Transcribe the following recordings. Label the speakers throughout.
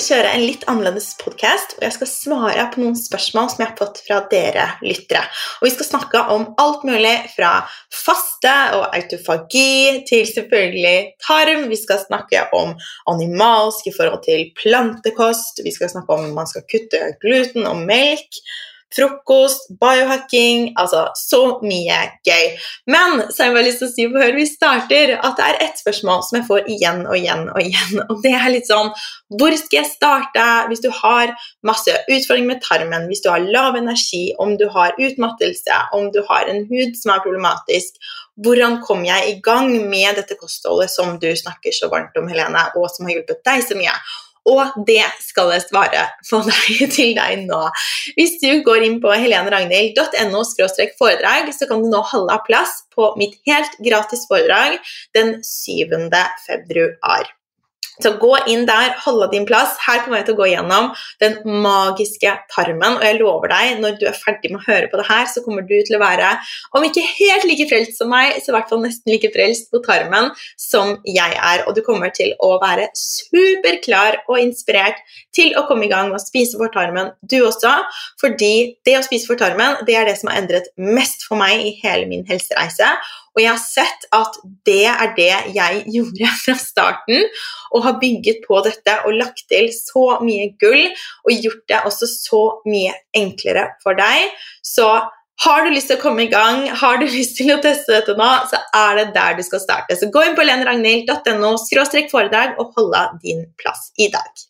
Speaker 1: kjøre en litt annerledes podkast, og jeg skal svare på noen spørsmål som jeg har fått fra dere lyttere. Og Vi skal snakke om alt mulig fra faste og autofagi til selvfølgelig tarm. Vi skal snakke om animalsk i forhold til plantekost. Vi skal snakke om man skal kutte gluten og melk frokost, biohacking Altså så mye gøy. Men så har jeg bare lyst til å si før vi starter, at det er ett spørsmål som jeg får igjen og igjen og igjen. Og det er litt sånn Hvor skal jeg starte hvis du har masse utfordringer med tarmen, hvis du har lav energi, om du har utmattelse, om du har en hud som er problematisk? Hvordan kommer jeg i gang med dette kostholdet som du snakker så varmt om, Helene, og som har hjulpet deg så mye? Og det skal jeg svare på deg, til deg nå. Hvis du går inn på heleneragnhild.no foredrag, så kan du nå holde plass på mitt helt gratis foredrag den 7. februar. Så gå inn der, holde din plass. Her kommer jeg til å gå gjennom den magiske tarmen. Og jeg lover deg, når du er ferdig med å høre på det her, så kommer du til å være, om ikke helt like frelst som meg, så i hvert fall nesten like frelst på tarmen som jeg er. Og du kommer til å være superklar og inspirert til å komme i gang med å spise for tarmen, du også. Fordi det å spise for tarmen, det er det som har endret mest for meg i hele min helsereise. Og jeg har sett at det er det jeg gjorde fra starten, og har bygget på dette og lagt til så mye gull og gjort det også så mye enklere for deg. Så har du lyst til å komme i gang, har du lyst til å teste dette nå, så er det der du skal starte. Så gå inn på lenragnhild.no foredrag og holde din plass i dag.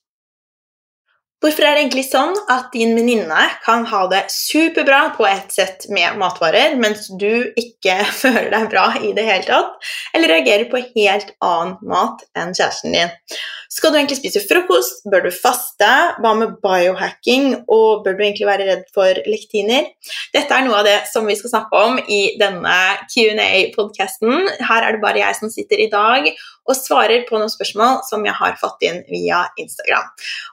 Speaker 1: Hvorfor er det egentlig sånn at din venninne kan ha det superbra på et sett med matvarer, mens du ikke føler deg bra i det hele tatt, eller reagerer på helt annen mat enn kjæresten din? Skal du egentlig spise frokost? Bør du faste? Hva med biohacking? Og bør du egentlig være redd for lektiner? Dette er noe av det som vi skal snakke om i denne Q&A-podkasten. Her er det bare jeg som sitter i dag og svarer på noen spørsmål som jeg har fått inn via Instagram.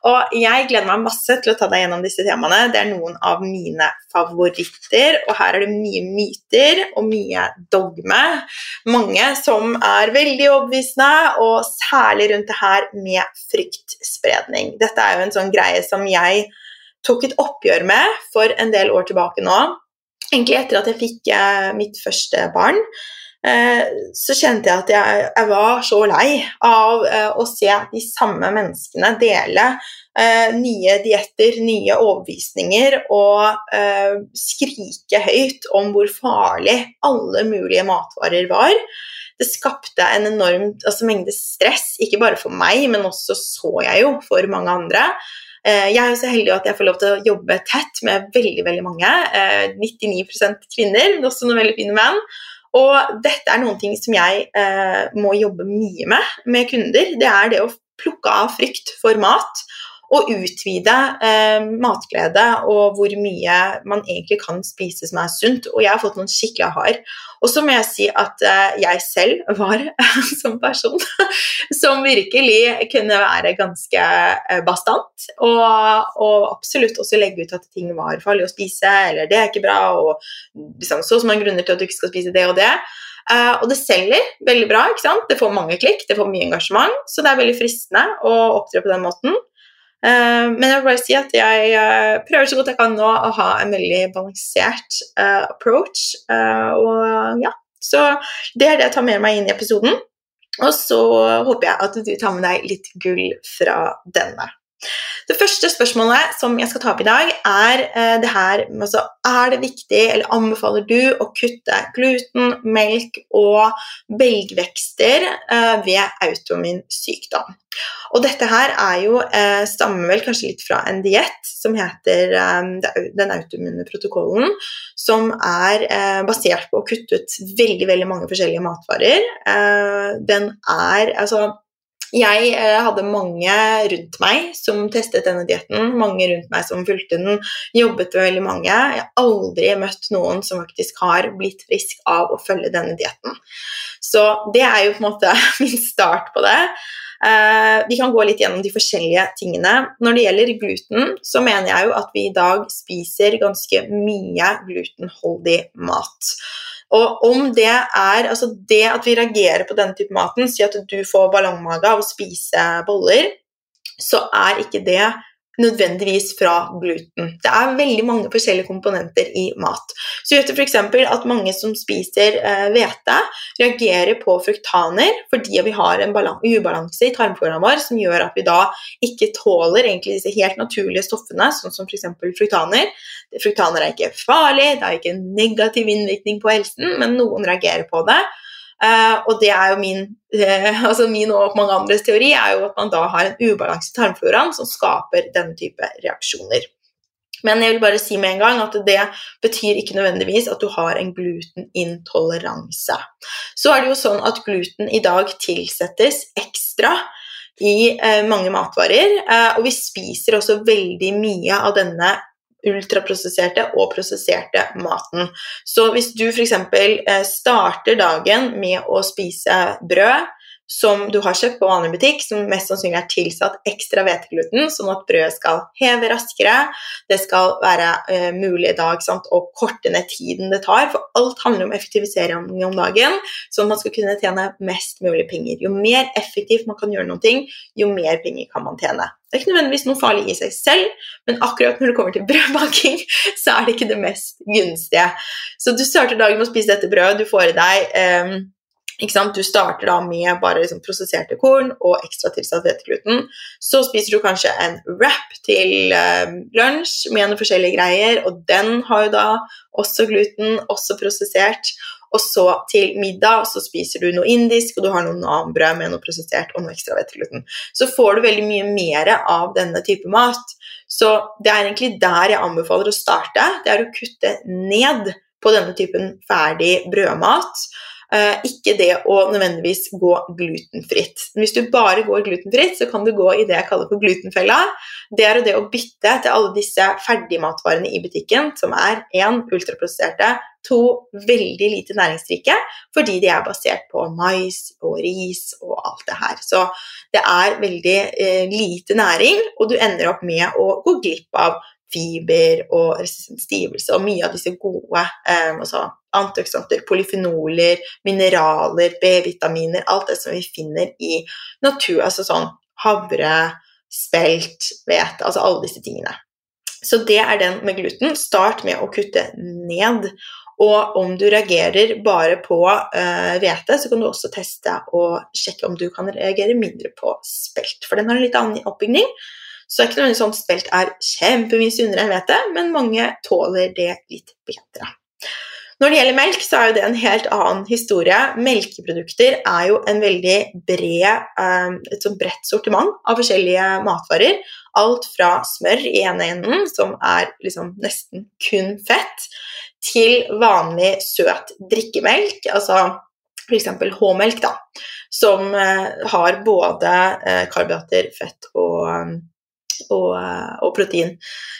Speaker 1: Og jeg gleder meg masse til å ta deg gjennom disse temaene. Det er noen av mine favoritter, og her er det mye myter og mye dogme. Mange som er veldig overbevisende, og særlig rundt det her med fryktspredning. Dette er jo en sånn greie som jeg tok et oppgjør med for en del år tilbake nå. Egentlig etter at jeg fikk eh, mitt første barn. Eh, så kjente jeg at jeg, jeg var så lei av eh, å se de samme menneskene dele eh, nye dietter, nye overbevisninger og skrike høyt om hvor farlig alle mulige matvarer var. Det skapte en enorm altså, mengde stress, ikke bare for meg, men også så jeg jo for mange andre. Jeg er jo så heldig at jeg får lov til å jobbe tett med veldig veldig mange. 99 kvinner, men også noen veldig fine menn. Og dette er noen ting som jeg eh, må jobbe mye med med kunder. Det er det å plukke av frykt for mat og utvide eh, matglede og hvor mye man egentlig kan spise som er sunt. Og jeg har fått noen skikkelig hard. Og så må jeg si at eh, jeg selv var som person som virkelig kunne være ganske eh, bastant. Og, og, absolutt også legge ut at ting var farlig å spise, eller det er ikke bra, og liksom, så man grunner til at du ikke skal spise det og det. Uh, og det selger veldig bra. ikke sant? Det får mange klikk, det får mye engasjement. Så det er veldig fristende å opptre på den måten. Uh, men jeg vil bare si at jeg uh, prøver så godt jeg kan nå å ha en veldig balansert uh, approach. og ja, Så det er det jeg tar med meg inn i episoden. Og så håper jeg at du tar med deg litt gull fra denne. Det første spørsmålet som jeg skal ta opp i dag, er eh, det her altså, Er det viktig, eller anbefaler du å kutte gluten, melk og belgvekster eh, ved autoimmun sykdom? Og dette her er jo, eh, stammer vel kanskje litt fra en diett som heter den autoimmune protokollen, som er basert på å kutte ut veldig, veldig mange forskjellige matvarer. Den er altså jeg eh, hadde mange rundt meg som testet denne dietten. Mange rundt meg som fulgte den. Jobbet med veldig mange. Jeg har aldri møtt noen som faktisk har blitt frisk av å følge denne dietten. Så det er jo på en måte min start på det. Uh, vi kan gå litt gjennom de forskjellige tingene. Når det gjelder gluten, så mener jeg jo at vi i dag spiser ganske mye glutenholdig mat. Og om det er altså det at vi reagerer på denne type maten, si at du får ballongmage av å spise boller, så er ikke det nødvendigvis fra gluten. Det er veldig mange forskjellige komponenter i mat. Så vet du f.eks. at mange som spiser eh, hvete, reagerer på fruktaner fordi vi har en ubalanse i tarmfloraen vår som gjør at vi da ikke tåler disse helt naturlige stoffene, sånn som f.eks. fruktaner. Fruktaner er ikke farlig, det har ikke en negativ innvirkning på helsen, men noen reagerer på det. Uh, og det er jo min, uh, altså min og mange andres teori er jo at man da har en ubalanse i tarmfloraen som skaper denne type reaksjoner. Men jeg vil bare si med en gang at det betyr ikke nødvendigvis at du har en glutenintoleranse. Så er det jo sånn at gluten i dag tilsettes ekstra i uh, mange matvarer, og vi spiser også veldig mye av denne ultraprosesserte og prosesserte maten. Så hvis du f.eks. Eh, starter dagen med å spise brød, som du har kjøpt på vanlig butikk, som mest sannsynlig er tilsatt ekstra hvetegluten, sånn at brødet skal heve raskere. Det skal være uh, mulig dag sant, å korte ned tiden det tar, for alt handler om effektivisering om dagen, sånn at man skal kunne tjene mest mulig penger. Jo mer effektivt man kan gjøre noe, jo mer penger kan man tjene. Det er ikke nødvendigvis noe farlig i seg selv, men akkurat når det kommer til brødbaking, så er det ikke det mest gunstige. Så du starter dagen med å spise dette brødet, du får i deg um, du starter da med bare liksom prosesserte korn og ekstra tilsatt hvetegluten. Så spiser du kanskje en wrap til eh, lunsj med noen forskjellige greier, og den har jo da også gluten, også prosessert. Og så til middag så spiser du noe indisk, og du har noe nanbrød med noe prosessert og noe ekstra hvetegluten. Så får du veldig mye mer av denne type mat. Så det er egentlig der jeg anbefaler å starte. Det er å kutte ned på denne typen ferdig brødmat. Uh, ikke det å nødvendigvis gå glutenfritt. Hvis du bare går glutenfritt, så kan du gå i det jeg kaller for glutenfella. Det er det å bytte til alle disse ferdigmatvarene i butikken, som er én ultraprosesserte, to veldig lite næringsrike, fordi de er basert på mais og ris og alt det her. Så det er veldig eh, lite næring, og du ender opp med å gå glipp av fiber og resistent stivelse og mye av disse gode um, altså antioksidanter, polyfenoler, mineraler, B-vitaminer, alt det som vi finner i natur, altså sånn havre, spelt, hvete, altså alle disse tingene. Så det er den med gluten. Start med å kutte ned. Og om du reagerer bare på eh, hvete, uh, så kan du også teste og sjekke om du kan reagere mindre på spelt. For den har en litt annen oppbygning. Så det er ikke nødvendigvis sånn spelt er kjempemye sunnere enn hvete, men mange tåler det litt bedre. Når det gjelder melk, så er jo det en helt annen historie. Melkeprodukter er jo en veldig bred, eh, et sånn bredt sortiment av forskjellige matvarer. Alt fra smør i ene enden, som er liksom nesten kun fett, til vanlig søt drikkemelk, altså f.eks. H-melk, da, som eh, har både eh, karbohydrater, fett og og, eh, og protein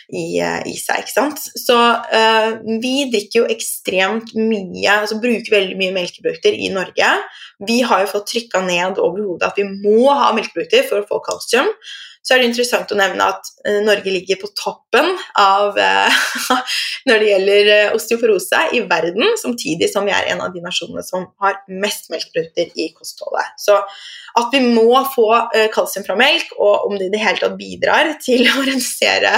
Speaker 1: i, eh, i, seg. ikke sant? Så uh, vi drikker jo ekstremt mye, altså bruker veldig mye melkeprodukter i Norge. Vi har jo fått trykka ned over hodet at vi må ha melkeprodukter for å få kalsium så er det interessant å nevne at uh, Norge ligger på toppen av uh, når det gjelder uh, osteoporose i verden, samtidig som vi er en av de nasjonene som har mest melkeprodukter i kostholdet. Så at vi må få kalsium fra melk, og om det i det hele tatt bidrar til å redusere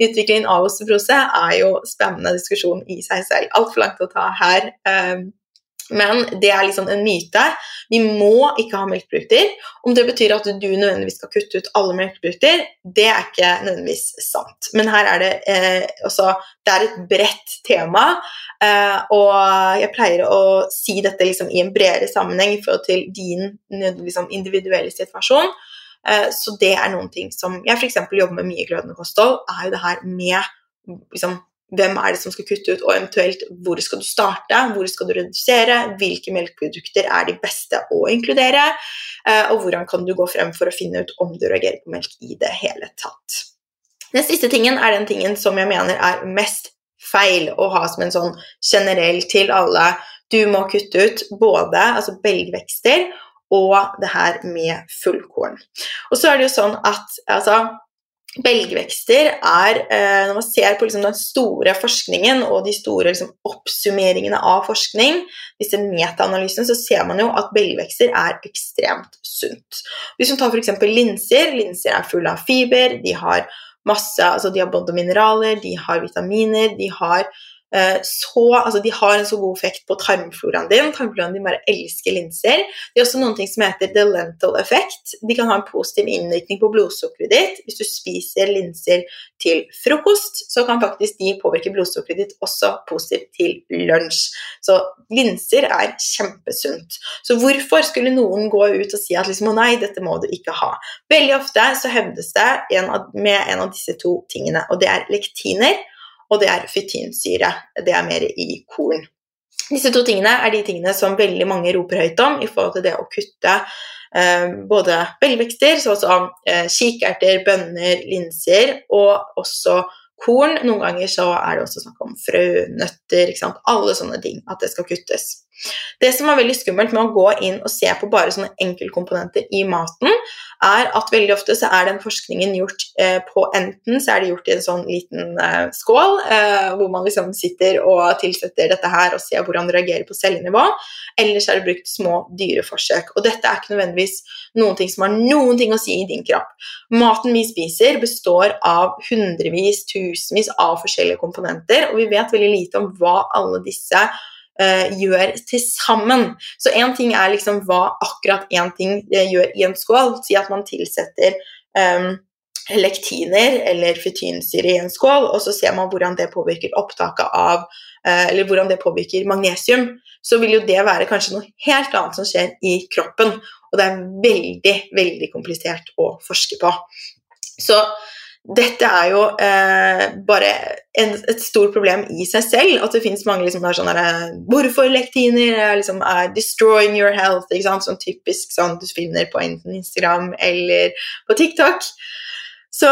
Speaker 1: utviklingen av osteoporose, er jo spennende diskusjon i seg selv. Altfor langt å ta her. Men det er liksom en myte. Vi må ikke ha melkeprodukter. Om det betyr at du nødvendigvis skal kutte ut alle melkeprodukter, det er ikke nødvendigvis sant. Men her er det eh, også Det er et bredt tema, eh, og jeg pleier å si dette liksom i en bredere sammenheng i forhold til din liksom, individuelle situasjon. Eh, så det er noen ting som jeg f.eks. jobber med mye i glødende kosthold, er jo det her med liksom, hvem er det som skal kutte ut, og eventuelt hvor skal du starte, hvor skal du redusere, hvilke melkeprodukter er de beste å inkludere, eh, og hvordan kan du gå frem for å finne ut om du reagerer på melk i det hele tatt. Den siste tingen er den tingen som jeg mener er mest feil å ha som en sånn generell til alle. Du må kutte ut både altså belgvekster og det her med fullkorn. Og så er det jo sånn at altså, belgvekster er eh, Når man ser på liksom den store forskningen og de store liksom, oppsummeringene av forskning, disse metaanalysene, så ser man jo at belgvekster er ekstremt sunt. Hvis man tar f.eks. linser Linser er fulle av fiber, de har masse, altså de har både mineraler, de har vitaminer, de har så, altså de har en så god effekt på tarmfloraen din. Tarmfloraen din bare elsker linser. Det er også noen ting som heter the lentil effect. De kan ha en positiv innvirkning på blodsukkeret ditt. Hvis du spiser linser til frokost, så kan faktisk de påvirke blodsukkeret ditt også positivt til lunsj. Så linser er kjempesunt. Så hvorfor skulle noen gå ut og si at liksom, nei, dette må du ikke ha? Veldig ofte så hevdes det en av, med en av disse to tingene, og det er lektiner og det er fytinsyre. Det er mer i korn. Disse to tingene er de tingene som veldig mange roper høyt om i forhold til det å kutte eh, både belgvekster, sånn som eh, kikerter, bønner, linser, og også korn. Noen ganger så er det også snakk om frø, nøtter, alle sånne ting. At det skal kuttes. Det som er veldig skummelt med å gå inn og se på bare sånne enkeltkomponenter i maten, er at veldig ofte så er den forskningen gjort eh, på enten så er det gjort i en sånn liten eh, skål, eh, hvor man liksom sitter og tilsetter dette her og ser hvordan det reagerer på cellenivå, eller så er det brukt små dyreforsøk. Og dette er ikke nødvendigvis noen ting som har noen ting å si i din kropp. Maten vi spiser, består av hundrevis, tusenvis av forskjellige komponenter, og vi vet veldig lite om hva alle disse uh, gjør til sammen. Så én ting er liksom hva akkurat én ting uh, gjør i en skål. Si at man tilsetter um, lektiner eller fytinsyre i en skål, og så ser man hvordan det påvirker opptaket av uh, Eller hvordan det påvirker magnesium. Så vil jo det være kanskje noe helt annet som skjer i kroppen. Og det er veldig, veldig komplisert å forske på. Så dette er jo eh, bare en, et stort problem i seg selv. At det finnes mange liksom, der sånne der, Hvorfor lektiner er, liksom, er 'destroying your health'? Ikke sant? Sånn typisk sånn du finner på enten Instagram eller på TikTok. Så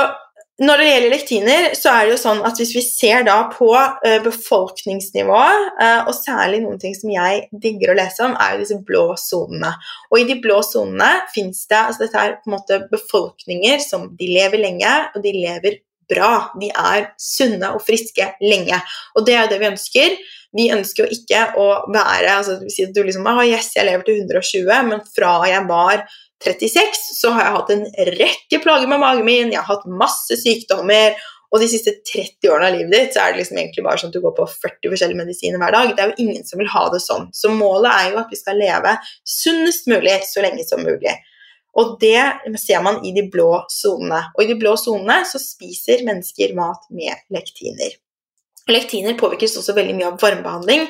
Speaker 1: når det gjelder lektiner, så er det jo sånn at hvis vi ser da på befolkningsnivået, befolkningsnivå, uh, og særlig noen ting som jeg digger å lese om, er jo disse blå sonene. Og i de blå sonene fins det altså Dette er på en måte befolkninger som de lever lenge, og de lever bra. De er sunne og friske lenge. Og det er jo det vi ønsker. Vi ønsker jo ikke å være altså, Du liksom ah, yes, jeg lever til 120, men fra jeg var 36 så har jeg hatt en rekke plager med magen min, jeg har hatt masse sykdommer. Og de siste 30 årene av livet ditt så er det liksom egentlig bare sånn at du går på 40 forskjellige medisiner hver dag. Det er jo ingen som vil ha det sånn. Så målet er jo at vi skal leve sunnest mulig så lenge som mulig. Og det ser man i de blå sonene. Og i de blå sonene så spiser mennesker mat med lektiner. Lektiner påvirkes også veldig mye av varmebehandling,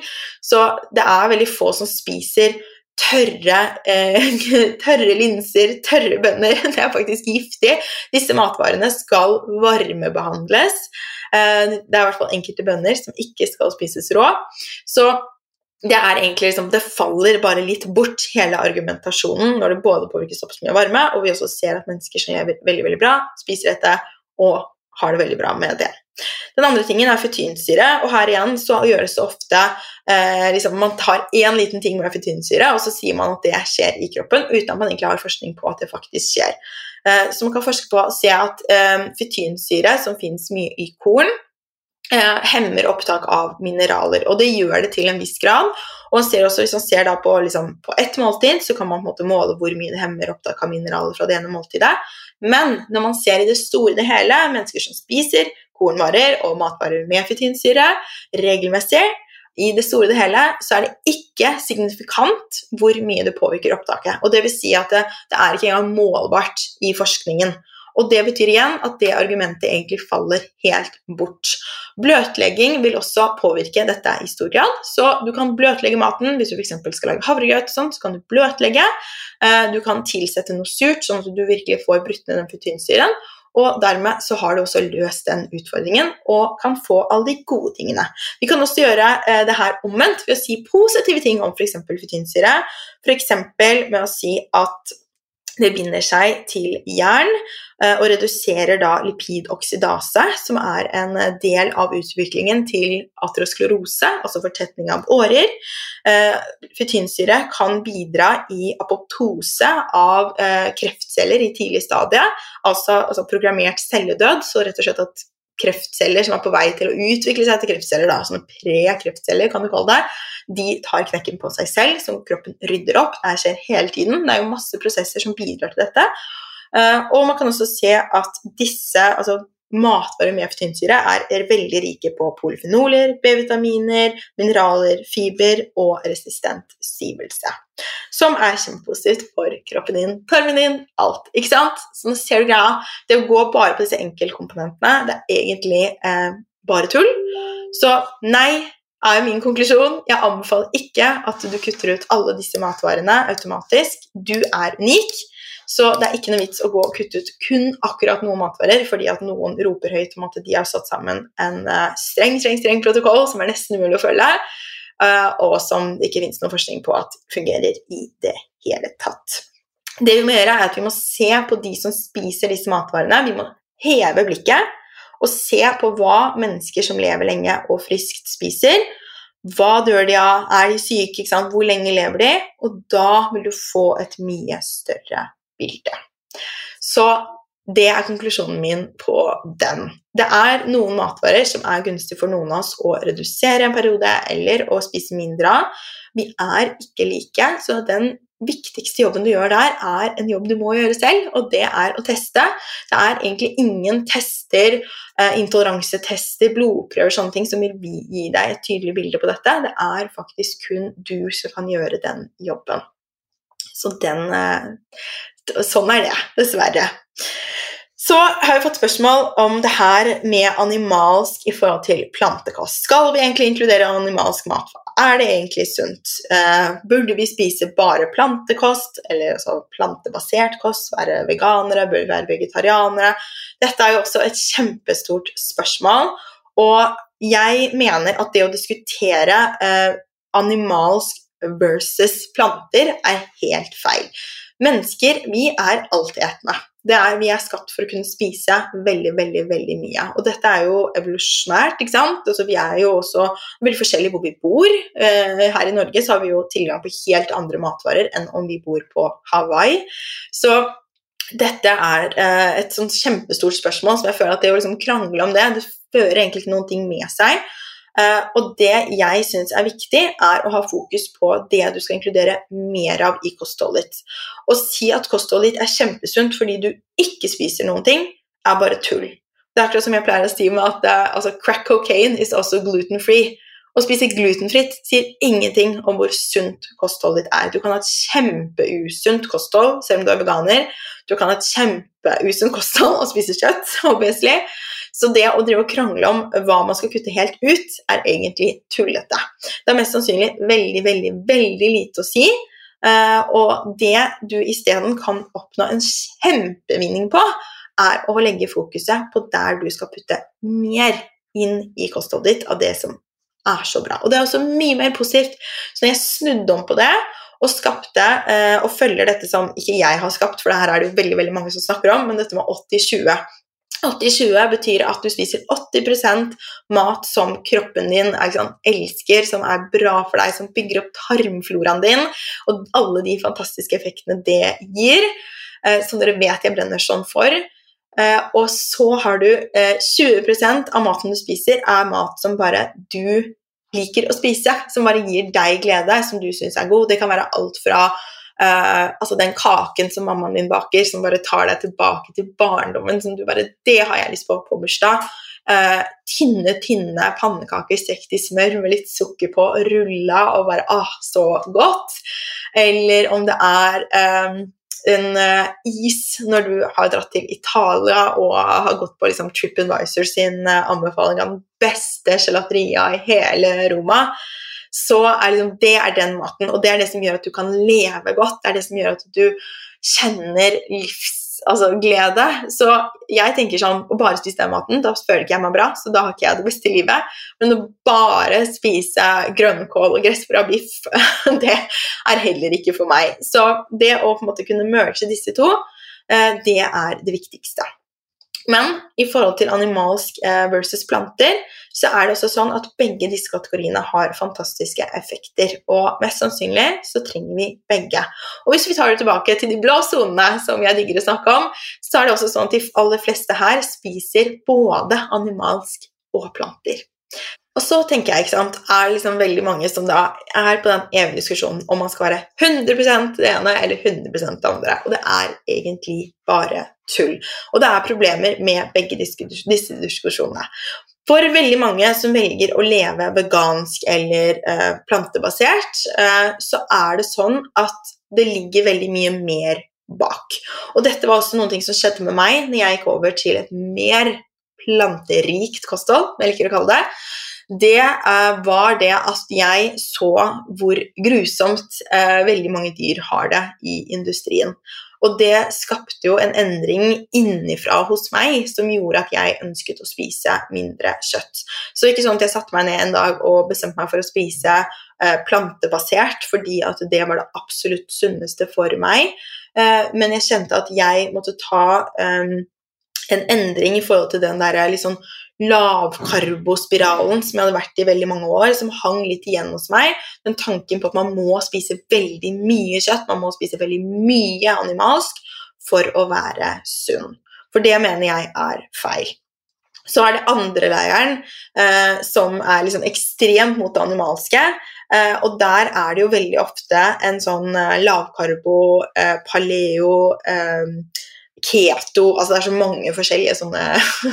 Speaker 1: så det er veldig få som spiser tørre, eh, tørre linser, tørre bønner. Det er faktisk giftig. Disse matvarene skal varmebehandles. Eh, det er i hvert fall enkelte bønner som ikke skal spises rå. Så det er egentlig liksom, det faller bare litt bort, hele argumentasjonen, når det både påvirker så mye varme, og vi også ser at mennesker som lever veldig, veldig bra, spiser dette og har det veldig bra med det. Den andre tingen er fytinsyre, og her igjen så gjøres det ofte eh, liksom, Man tar én liten ting med fytinsyre, og så sier man at det skjer i kroppen, uten at man egentlig har forskning på at det faktisk skjer. Eh, så man kan forske på å se at eh, fytinsyre, som finnes mye i korn, eh, hemmer opptak av mineraler, og det gjør det til en viss grad. Og også, Hvis man ser på, liksom, på ett måltid, så kan man måle hvor mye det hemmer opptak av mineraler fra det ene måltidet. Men når man ser i det store og det hele mennesker som spiser kornvarer og matvarer med fytinsyre regelmessig, i det store og hele så er det ikke signifikant hvor mye det påvirker opptaket. Og det vil si at det, det er ikke engang målbart i forskningen. Og det betyr igjen at det argumentet egentlig faller helt bort. Bløtlegging vil også påvirke dette i stor grad. Så du kan bløtlegge maten. Hvis du f.eks. skal lage havregrøt, så kan du bløtlegge. Eh, du kan tilsette noe surt, sånn at du virkelig får brutt ned den proteinsyren. Og dermed så har du også løst den utfordringen og kan få alle de gode tingene. Vi kan også gjøre eh, det her omvendt ved å si positive ting om f.eks. fytinsyre. F.eks. med å si at Det binder seg til jern eh, og reduserer da lipidoksidase, som er en del av utviklingen til aterosklerose, altså fortetning av årer. Eh, Fytinsyre kan bidra i apoptose av eh, kreftceller i tidlig stadie, altså, altså programmert celledød, så rett og slett at kreftceller som er på vei til å utvikle seg til kreftceller, da, sånne pre-kreftceller, kan du kalle det, de tar knekken på seg selv, som kroppen rydder opp. Det skjer hele tiden. Det er jo masse prosesser som bidrar til dette. Eh, og man kan også se at disse, altså matvarer med fytinsyre er, er veldig rike på polyfenoler, B-vitaminer, mineraler, fiber og resistent stivelse. Som er kjempepositivt for kroppen din, tarmen din, alt. ikke sant? Så nå ser du greia. Det å gå bare på disse enkeltkomponentene, det er egentlig eh, bare tull. Så nei er min konklusjon. Jeg anbefaler ikke at du kutter ut alle disse matvarene automatisk. Du er unik. Så det er ikke noe vits å gå og kutte ut kun akkurat noen matvarer fordi at noen roper høyt om at de har satt sammen en eh, streng, streng, streng protokoll som er nesten umulig å følge, og som det ikke finnes noen forskning på at fungerer i det hele tatt. Det vi må gjøre, er at vi må se på de som spiser disse matvarene. Vi må heve blikket og se på hva mennesker som lever lenge og friskt, spiser. Hva dør de av? Er de syke? Hvor lenge lever de? Og da vil du få et mye større bilde. Så det er konklusjonen min på den. Det er noen matvarer som er gunstig for noen av oss å redusere en periode eller å spise mindre av. Vi er ikke like, så den viktigste jobben du gjør der, er en jobb du må gjøre selv, og det er å teste. Det er egentlig ingen tester, eh, intoleransetester, blodprøver, sånne ting som vil gi deg et tydelig bilde på dette. Det er faktisk kun du som kan gjøre den jobben. Så den, eh, sånn er det, dessverre. Så har jeg fått spørsmål om det her med animalsk i forhold til plantekost. Skal vi egentlig inkludere animalsk mat? Er det egentlig sunt? Uh, burde vi spise bare plantekost, eller altså plantebasert kost? Være veganere? Bør vi være vegetarianere? Dette er jo også et kjempestort spørsmål. Og jeg mener at det å diskutere uh, animalsk versus planter er helt feil. Mennesker vi er altetende. Er, vi er skapt for å kunne spise veldig veldig, veldig mye. Og dette er jo evolusjonært. ikke sant? Altså, vi er jo også veldig forskjellige hvor vi bor. Eh, her i Norge så har vi jo tilgang på helt andre matvarer enn om vi bor på Hawaii. Så dette er eh, et sånt kjempestort spørsmål som jeg føler at det å liksom krangle om det, det fører egentlig ikke noen ting med seg. Uh, og det jeg syns er viktig, er å ha fokus på det du skal inkludere mer av i kostholdet ditt. Å si at kostholdet ditt er kjempesunt fordi du ikke spiser noen ting, er bare tull. Det er akkurat som jeg pleier å si med at uh, altså, crack cocaine is also gluten free. Å spise glutenfritt sier ingenting om hvor sunt kostholdet ditt er. Du kan ha et kjempeusunt kosthold selv om du er veganer. Du kan ha et kjempeusunt kosthold og spise kjøtt, obviously. Så det å drive og krangle om hva man skal kutte helt ut, er egentlig tullete. Det er mest sannsynlig veldig, veldig, veldig lite å si. Uh, og det du isteden kan oppnå en kjempevinning på, er å legge fokuset på der du skal putte mer inn i kostholdet ditt av det som er så bra. Og det er også mye mer positivt. Så når jeg snudde om på det og skapte uh, og følger dette som ikke jeg har skapt, for det her er det jo veldig, veldig mange som snakker om, men dette med 80-20 80-20 betyr at du spiser 80% mat som kroppen din sant, elsker, som er bra for deg, som bygger opp tarmfloraen din, og alle de fantastiske effektene det gir, eh, som dere vet jeg brenner sånn for. Eh, og så har du eh, 20% av maten du spiser, er mat som bare du liker å spise, som bare gir deg glede, som du syns er god. Det kan være alt fra Uh, altså den kaken som mammaen din baker, som bare tar deg tilbake til barndommen. som du bare, Det har jeg lyst på på bursdag. Uh, tynne, tynne pannekaker stekt i smør med litt sukker på, rulla og bare ah, så godt. Eller om det er um, en uh, is når du har dratt til Italia og har gått på liksom, TripAdvisor sin anbefaling av den beste gelateria i hele Roma så er liksom, det er den maten. Og det er det som gjør at du kan leve godt. Det er det som gjør at du kjenner livsglede. Altså, så jeg tenker sånn Å bare spise den maten, da føler ikke jeg meg bra, så da har ikke jeg det beste livet. Men å bare spise grønnkål og gressbra biff, det er heller ikke for meg. Så det å på en måte kunne merge disse to, eh, det er det viktigste. Men i forhold til animalsk eh, versus planter, så er det også sånn at begge disse kategoriene har fantastiske effekter. Og mest sannsynlig så trenger vi begge. Og hvis vi tar det tilbake til de blå sonene som jeg digger å snakke om, så er det også sånn at de aller fleste her spiser både animalsk og planter. Og så tenker jeg, ikke sant, er liksom veldig mange som da er på den evige diskusjonen om man skal være 100 det ene eller 100 det andre. Og det er egentlig bare tull. Og det er problemer med begge disse diskusjonene. For veldig mange som velger å leve vegansk eller eh, plantebasert, eh, så er det sånn at det ligger veldig mye mer bak. Og dette var også noe som skjedde med meg når jeg gikk over til et mer planterikt kosthold, jeg liker å kalle det det uh, var det at jeg så hvor grusomt uh, veldig mange dyr har det i industrien. Og det skapte jo en endring innifra hos meg som gjorde at jeg ønsket å spise mindre kjøtt. Så ikke sånn at jeg satte meg ned en dag og bestemte meg for å spise uh, plantebasert fordi at det var det absolutt sunneste for meg, men jeg kjente at jeg måtte ta um, en endring i forhold til den der sånn lavkarbospiralen som jeg hadde vært i veldig mange år, som hang litt igjen hos meg. Den tanken på at man må spise veldig mye kjøtt, man må spise veldig mye animalsk for å være sunn. For det mener jeg er feil. Så er det andre leiren, eh, som er liksom ekstremt mot det animalske. Eh, og der er det jo veldig ofte en sånn eh, lavkarbo, eh, paleo eh, keto altså Det er så mange forskjellige sånne,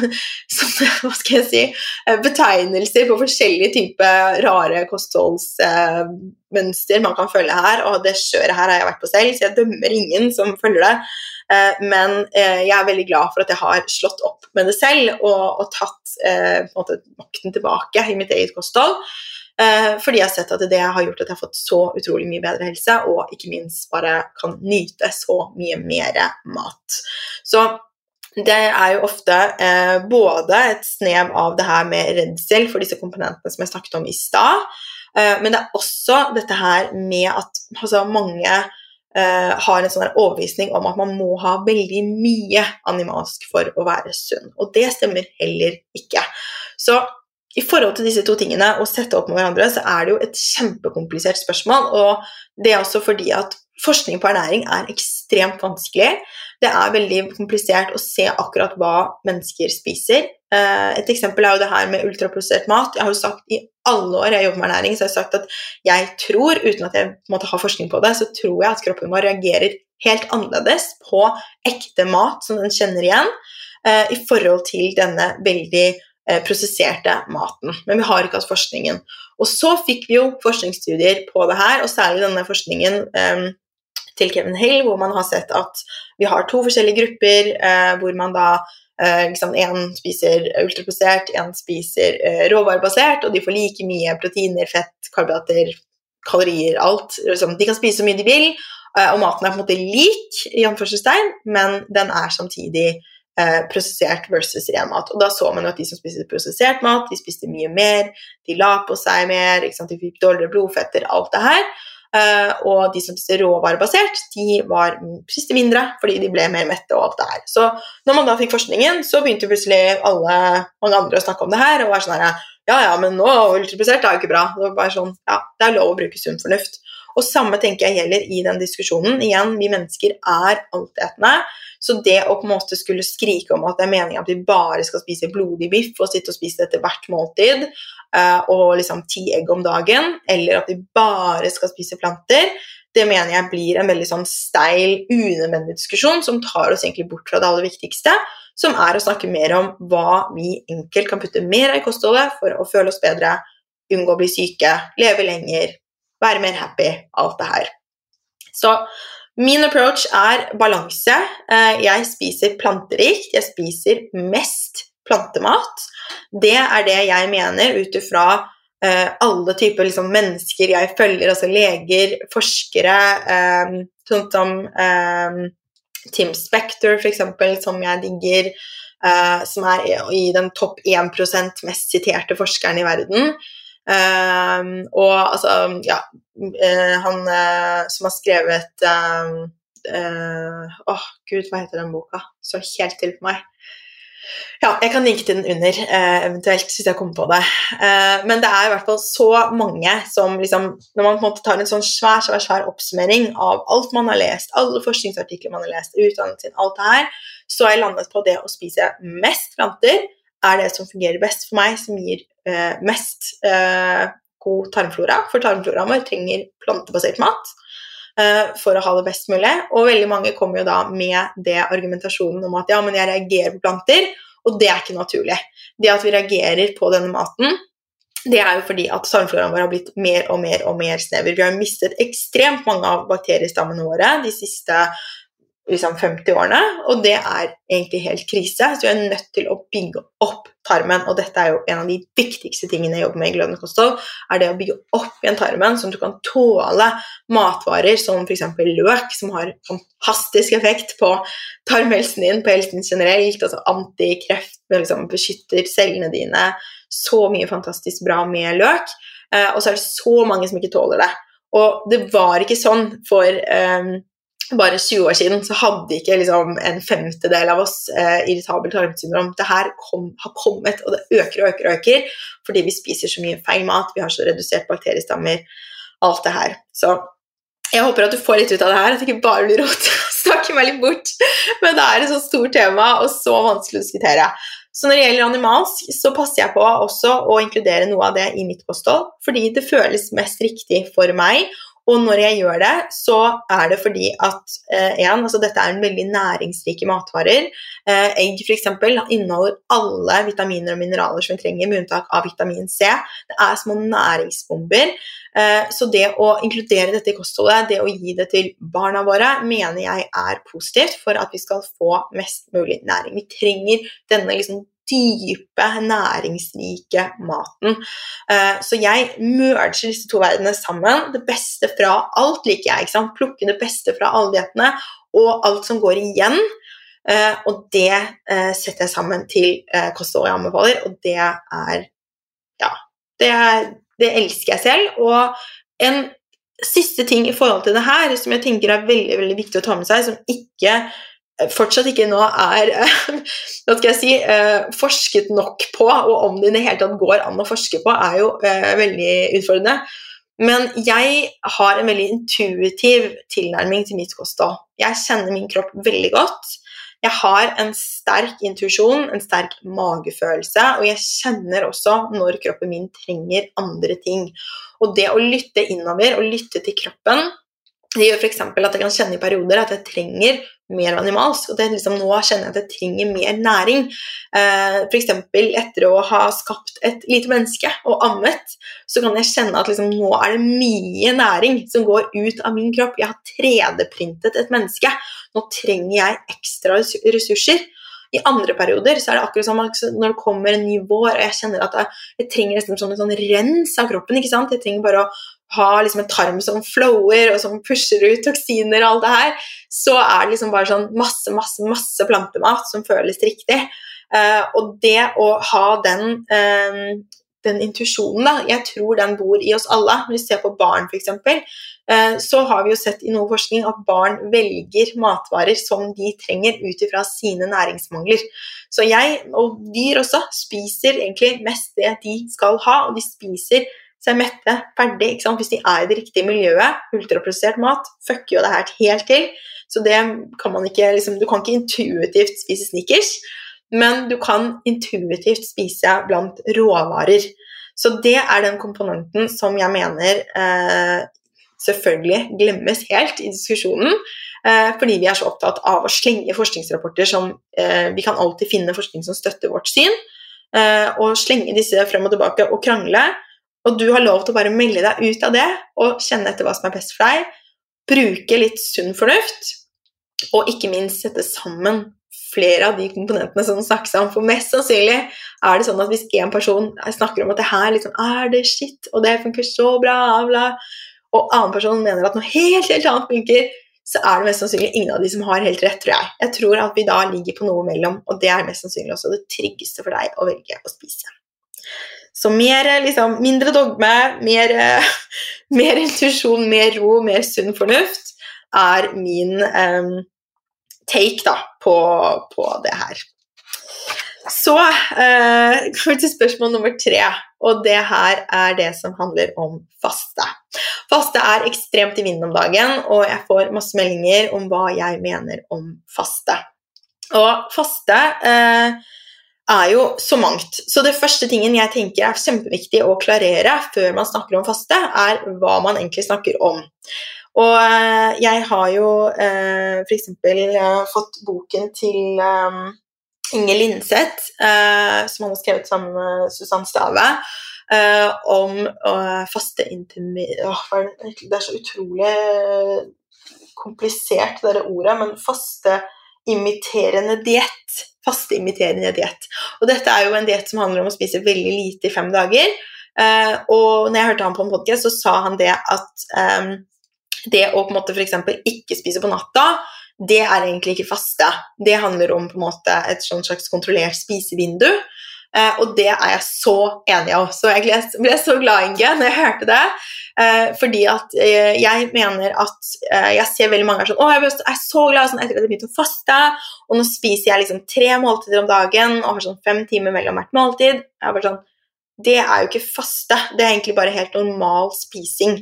Speaker 1: sånne hva skal jeg si, eh, betegnelser på forskjellige typer rare kostholdsmønster man kan følge her. Og det kjøret her har jeg vært på selv, så jeg dømmer ingen som følger det. Eh, men eh, jeg er veldig glad for at jeg har slått opp med det selv og, og tatt måte, makten tilbake i mitt eget kosthold. Eh, fordi jeg har sett at det har gjort at jeg har fått så utrolig mye bedre helse, og ikke minst bare kan nyte så mye mer mat. Så det er jo ofte eh, både et snev av det her med redsel for disse komponentene som jeg snakket om i stad, eh, men det er også dette her med at altså, mange eh, har en sånn overbevisning om at man må ha veldig mye animalsk for å være sunn. Og det stemmer heller ikke. Så i forhold til disse to tingene å sette opp med hverandre, så er det jo et kjempekomplisert spørsmål. Og det er også fordi at forskning på ernæring er ekstremt vanskelig. Det er veldig komplisert å se akkurat hva mennesker spiser. Eh, et eksempel er jo det her med ultraprosessert mat. Jeg har jo sagt I alle år jeg jobber med ernæring, så har jeg sagt at jeg tror, uten at jeg måtte ha forskning på det, så tror jeg at kroppen vår reagerer helt annerledes på ekte mat som den kjenner igjen, eh, i forhold til denne veldig prosesserte maten. Men vi har ikke hatt forskningen. Og så fikk vi jo forskningsstudier på det her, og særlig denne forskningen um, til Kevin Hill, hvor man har sett at vi har to forskjellige grupper, uh, hvor man da uh, liksom spiser ultraprosessert, en spiser uh, råvarebasert, og de får like mye proteiner, fett, karbohydrater, kalorier, alt. Liksom, de kan spise så mye de vil, og maten er på en måte lik, i anførselstegn, men den er samtidig eh, prosessert versus ren mat. Og da så man jo at de som spiste prosessert mat, de spiste mye mer, de la på seg mer, de fikk dårligere blodfetter, alt det her. Uh, og de som spiste råvarebasert, de var, spiste mindre fordi de ble mer mette. og alt det her. Så når man da fikk forskningen, så begynte plutselig alle mange andre å snakke om det her. og var sånn her, ja, ja, men nå ultraprodusert er jo ikke bra. Det, var bare sånn, ja, det er lov å bruke sunn fornuft. Og samme tenker jeg gjelder i den diskusjonen. Igjen, vi mennesker er altetende. Så det å på en måte skulle skrike om at det er meningen at vi bare skal spise blodig biff og sitte og spise det til hvert måltid, uh, og liksom ti egg om dagen, eller at vi bare skal spise planter, det mener jeg blir en veldig sånn steil, unødvendig diskusjon som tar oss egentlig bort fra det aller viktigste, som er å snakke mer om hva vi enkelt kan putte mer av i kostholdet for å føle oss bedre, unngå å bli syke, leve lenger, være mer happy, alt det her. Så Min approach er balanse. Eh, jeg spiser planterikt. Jeg spiser mest plantemat. Det er det jeg mener ut ifra eh, alle typer liksom, mennesker jeg følger, altså leger, forskere, eh, sånn som Tim Spector, eksempel, som jeg digger, som er i den topp 1% mest siterte forskeren i verden. Um, og altså, ja uh, Han uh, som har skrevet Åh, oh, gud, hva heter den boka? Så helt til på meg. Ja, jeg kan linke til den under, eventuelt, hvis jeg kommer på det. Men det er i hvert fall så mange som liksom Når man på en måte tar en sånn svær svær, svær oppsummering av alt man har lest, alle forskningsartikler man har lest, utdannelsen sin, alt det her, så har jeg landet på det å spise mest planter er det som fungerer best for meg, som gir eh, mest god tarmflora. For tarmfloraen vår trenger plantebasert mat for å ha det best mulig. Og veldig mange kommer jo da med det argumentasjonen om at ja, men jeg reagerer på planter, og det er ikke naturlig. Det at vi reagerer på denne maten, det er jo fordi at tarmfloraen vår har blitt mer og mer og mer snever. Vi har mistet ekstremt mange av bakteriestammene våre de siste liksom 50 årene, og det er egentlig helt krise. Så vi er nødt til å bygge opp tarmen, og dette er jo en av de viktigste tingene jeg jobber med i glødende kosthold, er det å bygge opp igjen tarmen, sånn at du kan tåle matvarer som f.eks. løk, som har fantastisk effekt på tarmhelsen din, på helsen generelt, altså antikreft, liksom beskytter cellene dine, så mye fantastisk bra med løk, eh, og så er det så mange som ikke tåler det. Og det var ikke sånn for um, bare 20 år siden så hadde ikke liksom, en femtedel av oss eh, irritabelt tarmsyndrom. Det her kom, har kommet, og det øker og øker og øker fordi vi spiser så mye feil mat, vi har så redusert bakteriestammer, alt det her. Så jeg håper at du får litt ut av det her, at det ikke bare blir rot. Snakker meg litt bort. Men det er et så stort tema og så vanskelig å diskutere. Så når det gjelder animalsk, så passer jeg på også å inkludere noe av det i mitt kosthold, fordi det føles mest riktig for meg og når jeg gjør det, så er det fordi at eh, en, altså dette er en veldig næringsrike matvarer. Eh, egg f.eks. inneholder alle vitaminer og mineraler som vi trenger, med unntak av vitamin C. Det er små næringsbomber. Eh, så det å inkludere dette i kostholdet, det å gi det til barna våre, mener jeg er positivt for at vi skal få mest mulig næring. Vi trenger denne liksom dype, næringsrike maten. Eh, så jeg merger disse to verdenene sammen. Det beste fra alt liker jeg. ikke sant? Plukke det beste fra alle diettene og alt som går igjen. Eh, og det eh, setter jeg sammen til kostholdet jeg anbefaler, og det er Ja. Det, det elsker jeg selv. Og en siste ting i forhold til det her som jeg tenker er veldig, veldig viktig å ta med seg, som ikke fortsatt ikke nå er hva skal jeg si, eh, forsket nok på, og om det i det hele tatt går an å forske på, er jo eh, veldig utfordrende. Men jeg har en veldig intuitiv tilnærming til mitt kosthold. Jeg kjenner min kropp veldig godt. Jeg har en sterk intuisjon, en sterk magefølelse, og jeg kjenner også når kroppen min trenger andre ting. Og det å lytte innover og lytte til kroppen det gjør f.eks. at jeg kan kjenne i perioder at jeg trenger mer animalsk. Og det liksom, nå kjenner jeg at jeg trenger mer næring. Eh, F.eks. etter å ha skapt et lite menneske og ammet, så kan jeg kjenne at liksom, nå er det mye næring som går ut av min kropp. Jeg har 3D-printet et menneske. Nå trenger jeg ekstra ressurser. I andre perioder så er det akkurat som når det kommer en ny vår, og jeg kjenner at jeg, jeg trenger nesten sånn en sånn rens av kroppen. ikke sant? Jeg trenger bare å ha liksom en tarm som flower, og som pusher ut toksiner og alt det her, så er det liksom bare sånn masse, masse, masse plantemat som føles riktig. Uh, og det å ha den, uh, den intuisjonen, da, jeg tror den bor i oss alle. Når vi ser på barn, f.eks., uh, så har vi jo sett i noe forskning at barn velger matvarer som de trenger ut ifra sine næringsmangler. Så jeg, og dyr også, spiser egentlig mest det de skal ha, og de spiser så er mette, ferdig. ikke sant? Hvis de er i det riktige miljøet, ultraprosessert mat, fucker jo det her helt til. Så det kan man ikke liksom, Du kan ikke intuitivt spise Snickers, men du kan intuitivt spise blant råvarer. Så det er den komponenten som jeg mener eh, selvfølgelig glemmes helt i diskusjonen. Eh, fordi vi er så opptatt av å slenge forskningsrapporter som eh, Vi kan alltid finne forskning som støtter vårt syn, eh, og slenge disse frem og tilbake og krangle. Og du har lov til å bare melde deg ut av det og kjenne etter hva som er best for deg. Bruke litt sunn fornuft, og ikke minst sette sammen flere av de komponentene som snakkes om. For mest sannsynlig er det sånn at hvis én person snakker om at det her liksom er det shit, og det funker så bra, bla, og annen person mener at noe helt, helt annet funker, så er det mest sannsynlig ingen av de som har helt rett, tror jeg. Jeg tror at vi da ligger på noe mellom, og det er mest sannsynlig også det tryggeste for deg å velge å spise. Så mer, liksom, mindre dogme, mer, mer intuisjon, mer ro, mer sunn fornuft er min um, take da, på, på det her. Så eh, kommer vi til spørsmål nummer tre, og det her er det som handler om faste. Faste er ekstremt i vinden om dagen, og jeg får masse meldinger om hva jeg mener om faste. Og faste eh, er jo så mangt. Så det første tingen jeg tenker er kjempeviktig å klarere før man snakker om faste, er hva man egentlig snakker om. Og eh, jeg har jo eh, f.eks. Eh, fått boken til eh, Inge Lindseth, eh, som han har skrevet sammen med Susann Stave, eh, om uh, faste intimi... Det er så utrolig komplisert, det ordet, men faste imiterende diett. Fasteimiterende diett. Og dette er jo en diett som handler om å spise veldig lite i fem dager. Eh, og når jeg hørte han på en podkast, så sa han det at eh, det å på en måte f.eks. ikke spise på natta det er egentlig ikke faste. Det handler om på en måte et slags kontrollert spisevindu. Uh, og det er jeg så enig i. Så jeg ble så glad, Inge, når jeg hørte det. Uh, fordi at uh, jeg mener at jeg ser veldig mange er sånn Å, jeg er så glad sånn, etter at jeg begynte å faste, og nå spiser jeg liksom tre måltider om dagen og har sånn fem timer mellom hvert måltid. Jeg er bare sånn, Det er jo ikke faste. Det er egentlig bare helt normal spising.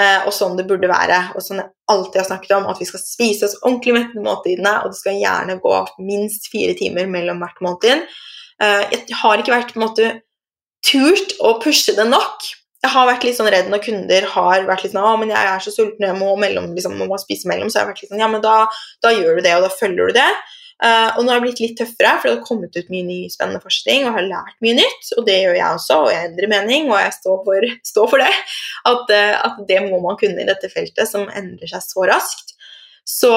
Speaker 1: Eh, og sånn det burde være. Og sånn jeg alltid har snakket om, at vi skal spise oss ordentlig mette måltidene, og det skal gjerne gå minst fire timer mellom hvert måltid. Eh, jeg har ikke vært på en måte turt å pushe det nok. Jeg har vært litt sånn redd når kunder har vært litt sånn 'Å, men jeg er så sulten, jeg må, mellom, liksom, må spise mellom.' Så jeg har vært litt sånn 'Ja, men da, da gjør du det, og da følger du det.' Uh, og nå har det blitt litt tøffere, for det har kommet ut mye ny spennende forskning, og har lært mye nytt. Og det gjør jeg også, og jeg endrer mening, og jeg står for, står for det. At, uh, at, det må man kunne i dette feltet, som endrer seg så raskt. Så,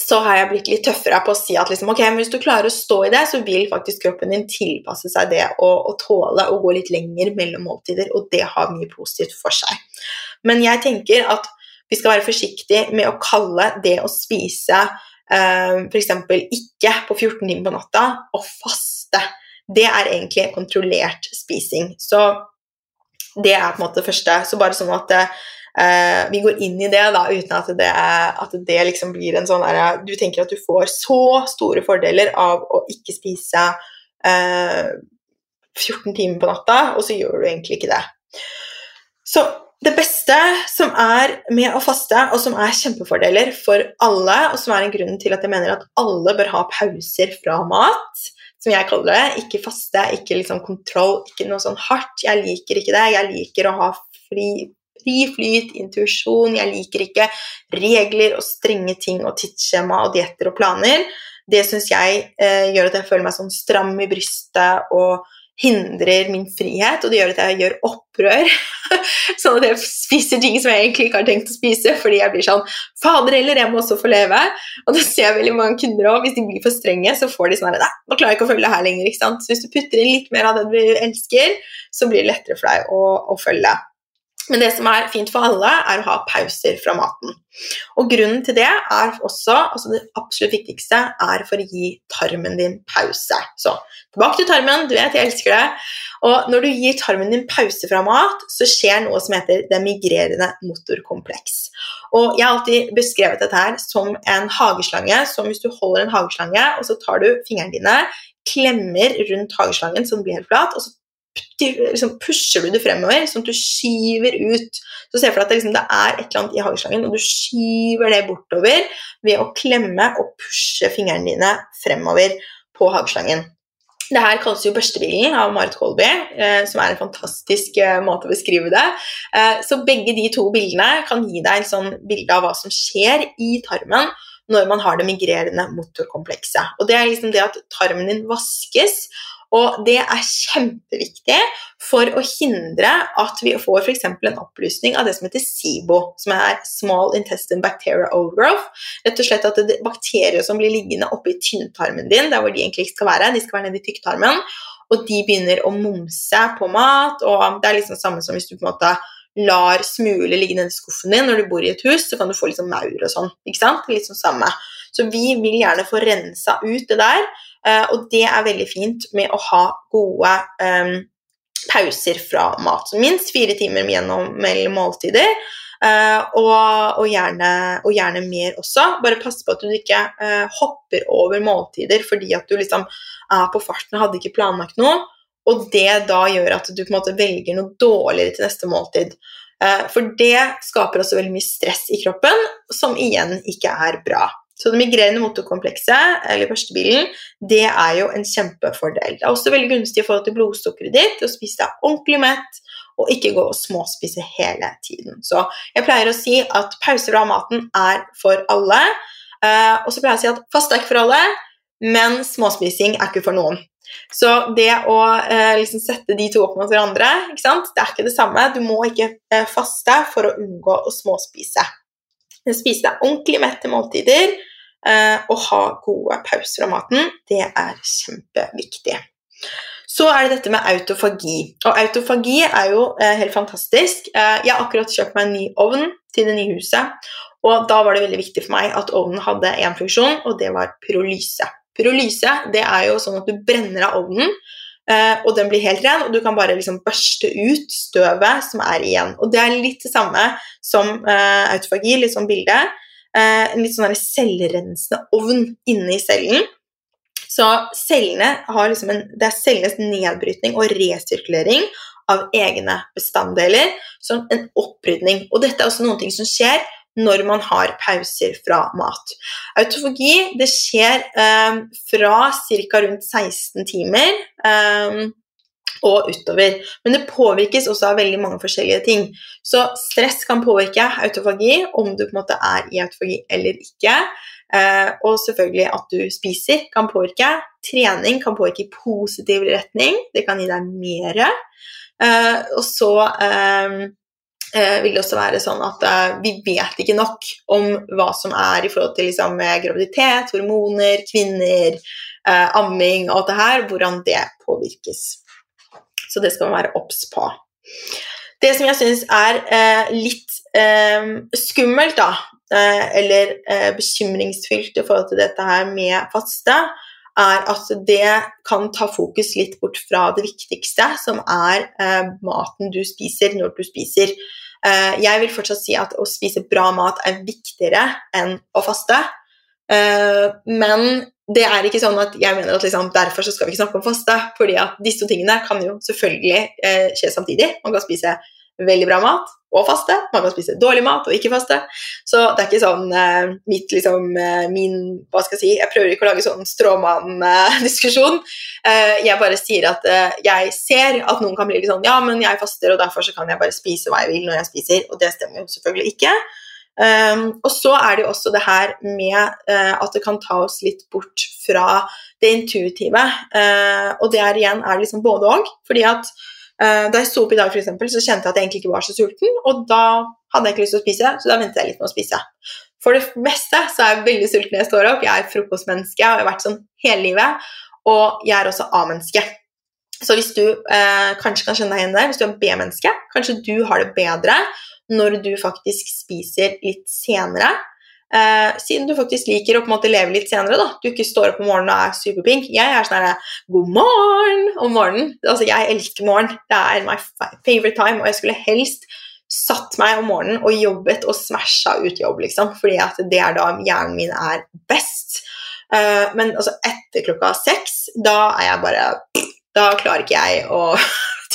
Speaker 1: så har jeg blitt litt tøffere på å si at liksom, okay, hvis du klarer å stå i det, så vil faktisk kroppen din tilpasse seg det og, tåle å gå litt lenger mellom måltider, og det har mye positivt for seg. Men jeg tenker at vi skal være forsiktige med å kalle det å spise eh, f.eks. ikke på 14 timer på natta, og faste. Det er egentlig kontrollert spising. Så det er på en måte det første. Så bare sånn at uh, vi går inn i det da, uten at det, at det liksom blir en sånn der, Du tenker at du får så store fordeler av å ikke spise uh, 14 timer på natta, og så gjør du egentlig ikke det. Så det beste som er med å faste, og som er kjempefordeler for alle, og som er en grunn til at jeg mener at alle bør ha pauser fra mat, som jeg kaller det, ikke faste, ikke liksom kontroll, ikke noe sånn hardt. Jeg liker ikke det. Jeg liker å ha fri, fri flyt, intuisjon. Jeg liker ikke regler og strenge ting og tidsskjema og dietter og planer. Det syns jeg eh, gjør at jeg føler meg sånn stram i brystet og hindrer min frihet, og det gjør at jeg gjør opprør. sånn at jeg spiser ting som jeg egentlig ikke har tenkt å spise, fordi jeg blir sånn Fader heller, jeg må også få leve. Og det ser jeg veldig mange kunder òg, hvis de blir for strenge, så får de sånn Nei, nå klarer jeg ikke å følge det her lenger. ikke sant? Så hvis du putter inn litt mer av det du elsker, så blir det lettere for deg å, å følge. Men det som er fint for alle, er å ha pauser fra maten. Og grunnen til det er også, altså det absolutt viktigste, er for å gi tarmen din pause. Så tilbake til tarmen, du vet jeg elsker det. Og når du gir tarmen din pause fra mat, så skjer noe som heter det migrerende motorkompleks. Og jeg har alltid beskrevet dette her som en hageslange, som hvis du holder en hageslange, og så tar du fingrene dine, klemmer rundt hageslangen så den blir helt flat, og så liksom pusher du det fremover, sånn at du skyver ut. Så se for deg at det, liksom, det, er et eller annet i hageslangen, og du skyver det bortover ved å klemme og pushe fingrene dine fremover på hageslangen. Det her kalles jo børstebilen av Marit Kolby, eh, som er en fantastisk eh, måte å beskrive det. Eh, så begge de to bildene kan gi deg en sånn bilde av hva som skjer i tarmen når man har det migrerende motorkomplekset. Og det er liksom det at tarmen din vaskes, og det er kjempeviktig for å hindre at vi får f.eks. en opplysning av det som heter SIBO, som er Small Intestine Bacteria Overgrowth. Rett og slett at det er bakterier som blir liggende oppi tynntarmen din, der hvor de egentlig ikke skal være, de skal være nede i tykktarmen, og de begynner å momse på mat, og det er liksom samme som hvis du på en måte lar smuler ligge nedi skuffen din når du bor i et hus, så kan du få litt sånn maur og sånn. ikke sant? Litt sånn samme. Så vi vil gjerne få rensa ut det der, og det er veldig fint med å ha gode um, pauser fra mat. Minst fire timer gjennom mellom måltider. Uh, og, og, gjerne, og, gjerne, mer også. Bare pass på at du ikke uh, hopper over måltider fordi at du liksom er på farten og hadde ikke planlagt noe. Og det da gjør at du på en måte velger noe dårligere til neste måltid. Uh, for det skaper også veldig mye stress i kroppen, som igjen ikke er bra. Så det migrerende motorkomplekset, eller førstebilen, det er jo en kjempefordel. Det er også veldig gunstig i forhold til blodsukkeret ditt å spise deg ordentlig mett og ikke gå og småspise hele tiden. Så jeg pleier å si at pauser fra maten er for alle. Uh, og så pleier jeg å si at faste er ikke for alle, men småspising er ikke for noen. Så det å eh, liksom sette de to opp mot hverandre, det er ikke det samme. Du må ikke uh, faste for å unngå å småspise. Spise deg ordentlig mett til måltider og ha gode pauser av maten, det er kjempeviktig. Så er det dette med autofagi. Og autofagi er jo eh, helt fantastisk. Eh, jeg har akkurat kjøpt meg en ny ovn til det nye huset. Og da var det veldig viktig for meg at ovnen hadde én funksjon, og det var pyrolyse. Pyrolyse det er jo sånn at du brenner av ovnen, eh, og den blir helt ren, og du kan bare liksom børste ut støvet som er igjen. Og det er litt det samme som uh, autofagi, litt sånn bilde. Uh, en litt sånn selvrensende ovn inne i cellen så cellene har liksom en, det er cellenes nedbrytning og resirkulering av egne bestanddeler. som en opprydning. Og dette er også noen ting som skjer når man har pauser fra mat. Autofagi det skjer eh, fra ca. rundt 16 timer. Eh, og utover. Men det påvirkes også av veldig mange forskjellige ting. Så stress kan påvirke autofagi, om du på en måte er i autofagi eller ikke. Eh, og selvfølgelig at du spiser kan påvirke. Trening kan påvirke i positiv retning. Det kan gi deg mer. Eh, og så eh, vil det også være sånn at vi vet ikke nok om hva som er i forhold til liksom, graviditet, hormoner, kvinner, amming og alt det her, hvordan det påvirkes. Så det skal man være obs på. Det som jeg syns er eh, litt eh, skummelt, da, Eh, eller eh, bekymringsfylt i forhold til dette her med faste, er at det kan ta fokus litt bort fra det viktigste, som er eh, maten du spiser når du spiser. jeg vil fortsatt si at å spise bra mat er viktigere enn å faste. men det er ikke sånn at jeg mener at liksom, derfor skal vi ikke snakke om faste. fordi at disse tingene kan jo selvfølgelig skje samtidig. Man kan spise veldig bra mat og faste. Man kan spise dårlig mat og ikke faste. Så det er ikke sånn uh, mitt liksom uh, min Hva skal jeg si Jeg prøver ikke å lage sånn stråmann-diskusjon. Uh, jeg bare sier at jeg ser at noen kan bli litt sånn Ja, men jeg faster, og derfor så kan jeg bare spise hva jeg vil når jeg spiser. Og det stemmer jo selvfølgelig ikke. Um, og så er det jo også det her med at det kan ta oss litt bort fra det intuitive. og det er igjen er liksom både òg. Fordi at Uh, da jeg sto opp i dag, for eksempel, så kjente jeg at jeg egentlig ikke var så sulten. Og da hadde jeg ikke lyst til å spise, så da ventet jeg litt med å spise. For det meste så er jeg veldig sulten når jeg står opp. Jeg er frokostmenneske og jeg har vært sånn hele livet. Og jeg er også A-menneske. Så hvis du eh, kanskje kan kjenne deg igjen der, hvis du er B-menneske, kanskje du har det bedre når du faktisk spiser litt senere. Uh, siden du faktisk liker å på en måte leve litt senere. da, Du ikke står opp om morgenen og er superpink. Jeg er sånn her God morgen om morgenen. Altså, Jeg elsker morgen. Det er my favorite time. Og jeg skulle helst satt meg om morgenen og jobbet og smasha ut jobb, liksom. Fordi at det er da hjernen min er best. Uh, men altså, etter klokka seks, da er jeg bare Da klarer ikke jeg å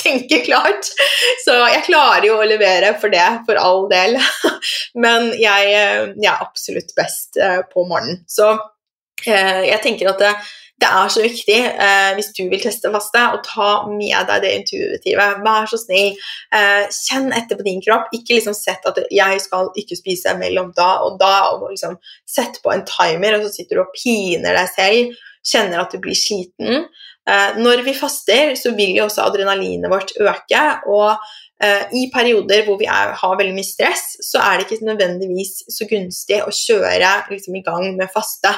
Speaker 1: tenke klart. Så jeg klarer jo å levere for det, for all del. Men jeg, jeg er absolutt best eh, på morgenen. Så eh, jeg tenker at det, det er så viktig eh, hvis du vil teste faste, å ta med deg det intuitive. Vær så snill. Eh, kjenn etter på din kropp. Ikke liksom sett at 'jeg skal ikke spise mellom da og da', og liksom sett på en timer, og så sitter du og piner deg selv. Kjenner at du blir sliten. Eh, når vi faster, så vil jo også adrenalinet vårt øke. Og eh, i perioder hvor vi er, har veldig mye stress, så er det ikke nødvendigvis så gunstig å kjøre liksom, i gang med faste.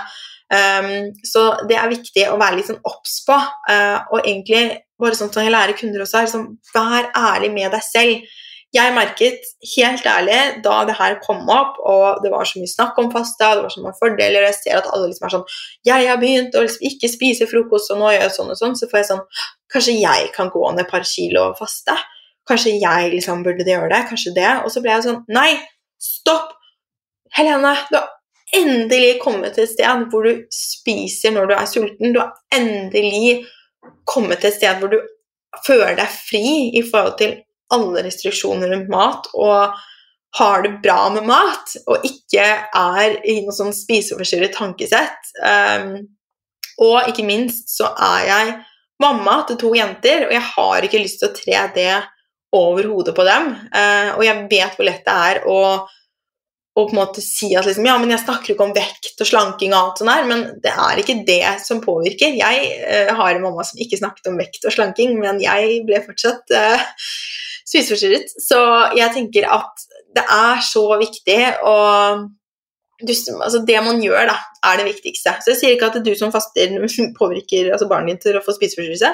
Speaker 1: Um, så det er viktig å være litt sånn obs på. Uh, og egentlig bare sånn som jeg lærer kunder også, er liksom, vær ærlig med deg selv. Jeg merket helt ærlig da det her kom opp, og det var så mye snakk om fasta, det var så mange fordeler, og jeg ser at alle liksom er sånn 'Jeg har begynt å liksom ikke spise frokost, og nå gjør jeg sånn og sånn', så får jeg sånn Kanskje jeg kan gå ned et par kilo og faste? Kanskje jeg liksom burde gjøre det? Kanskje det? Og så ble jeg sånn Nei, stopp! Helene, du har endelig kommet til et sted hvor du spiser når du er sulten. Du har endelig kommet til et sted hvor du føler deg fri i forhold til alle restriksjoner rundt mat og har det bra med mat og ikke er i noe sånn spiseforstyrret tankesett. Um, og ikke minst så er jeg mamma til to jenter, og jeg har ikke lyst til å tre det over hodet på dem. Uh, og jeg vet hvor lett det er å å på en måte si at liksom, ja, men jeg snakker ikke om vekt og slanking og alt sånt der, men det er ikke det som påvirker. Jeg uh, har en mamma som ikke snakket om vekt og slanking, men jeg ble fortsatt uh, spiseforstyrret. Så jeg tenker at det er så viktig å altså Det man gjør, da, er det viktigste. Så jeg sier ikke at du som faster påvirker altså barnet ditt til å få spiseforstyrrelse,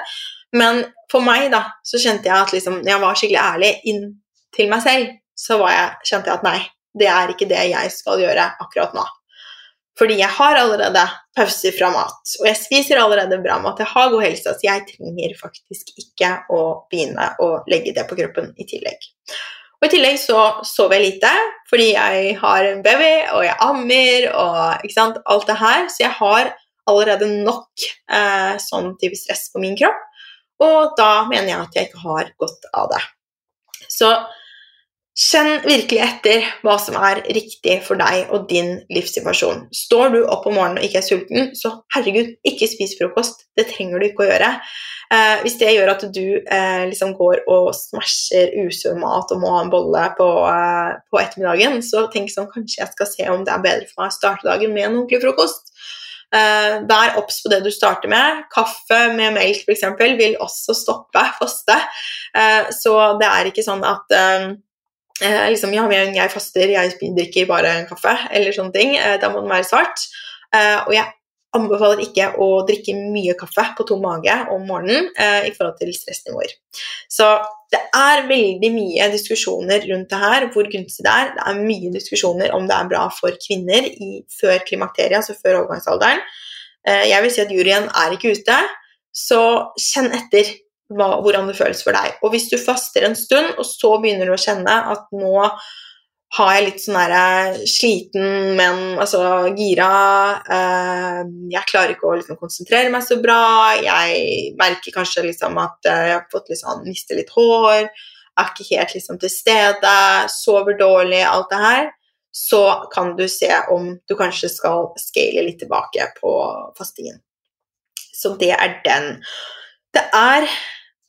Speaker 1: men for meg da, så kjente jeg at liksom, jeg var skikkelig ærlig inn til meg selv, så jeg, kjente jeg at nei, det er ikke det jeg skal gjøre akkurat nå. Fordi jeg har allerede pauser fra mat, og jeg spiser allerede bra mat. Jeg har god helse, så jeg trenger faktisk ikke å begynne å legge det på kroppen i tillegg. Og I tillegg så sover jeg lite fordi jeg har en baby, og jeg ammer og ikke sant, alt det her. Så jeg har allerede nok eh, sånn type stress på min kropp, og da mener jeg at jeg ikke har godt av det. Så Kjenn virkelig etter hva som er riktig for deg og din livssituasjon. Står du opp om morgenen og ikke er sulten, så herregud, ikke spis frokost. Det trenger du ikke å gjøre. Eh, hvis det gjør at du eh, liksom går og smasher usunn mat og må ha en bolle på, eh, på, ettermiddagen, så tenk sånn kanskje jeg skal se om det er bedre for meg å starte dagen med en ordentlig frokost. Eh, vær obs på det du starter med. Kaffe med melk f.eks. vil også stoppe faste. Eh, så det er ikke sånn at eh, liksom, ja, men jeg faster, jeg drikker bare en kaffe, eller sånne ting. Eh, da må den være svart. Eh, og jeg anbefaler ikke å drikke mye kaffe på tom mage om morgenen eh, i forhold til stressnivåer. Så det er veldig mye diskusjoner rundt det her, hvor gunstig det er. Det er mye diskusjoner om det er bra for kvinner i, før klimakteriet, altså før overgangsalderen. Eh, jeg vil si at juryen er ikke ute, så kjenn etter hva, hvordan det føles for deg. Og hvis du faster en stund, og så begynner du å kjenne at nå har jeg litt sånn derre eh, sliten, men altså gira eh, Jeg klarer ikke å liksom, konsentrere meg så bra. Jeg merker kanskje liksom at eh, jeg har fått liksom, mistet litt hår. Er ikke helt liksom, til stede. Sover dårlig. Alt det her. Så kan du se om du kanskje skal scale litt tilbake på fastingen. Så det er den. Det er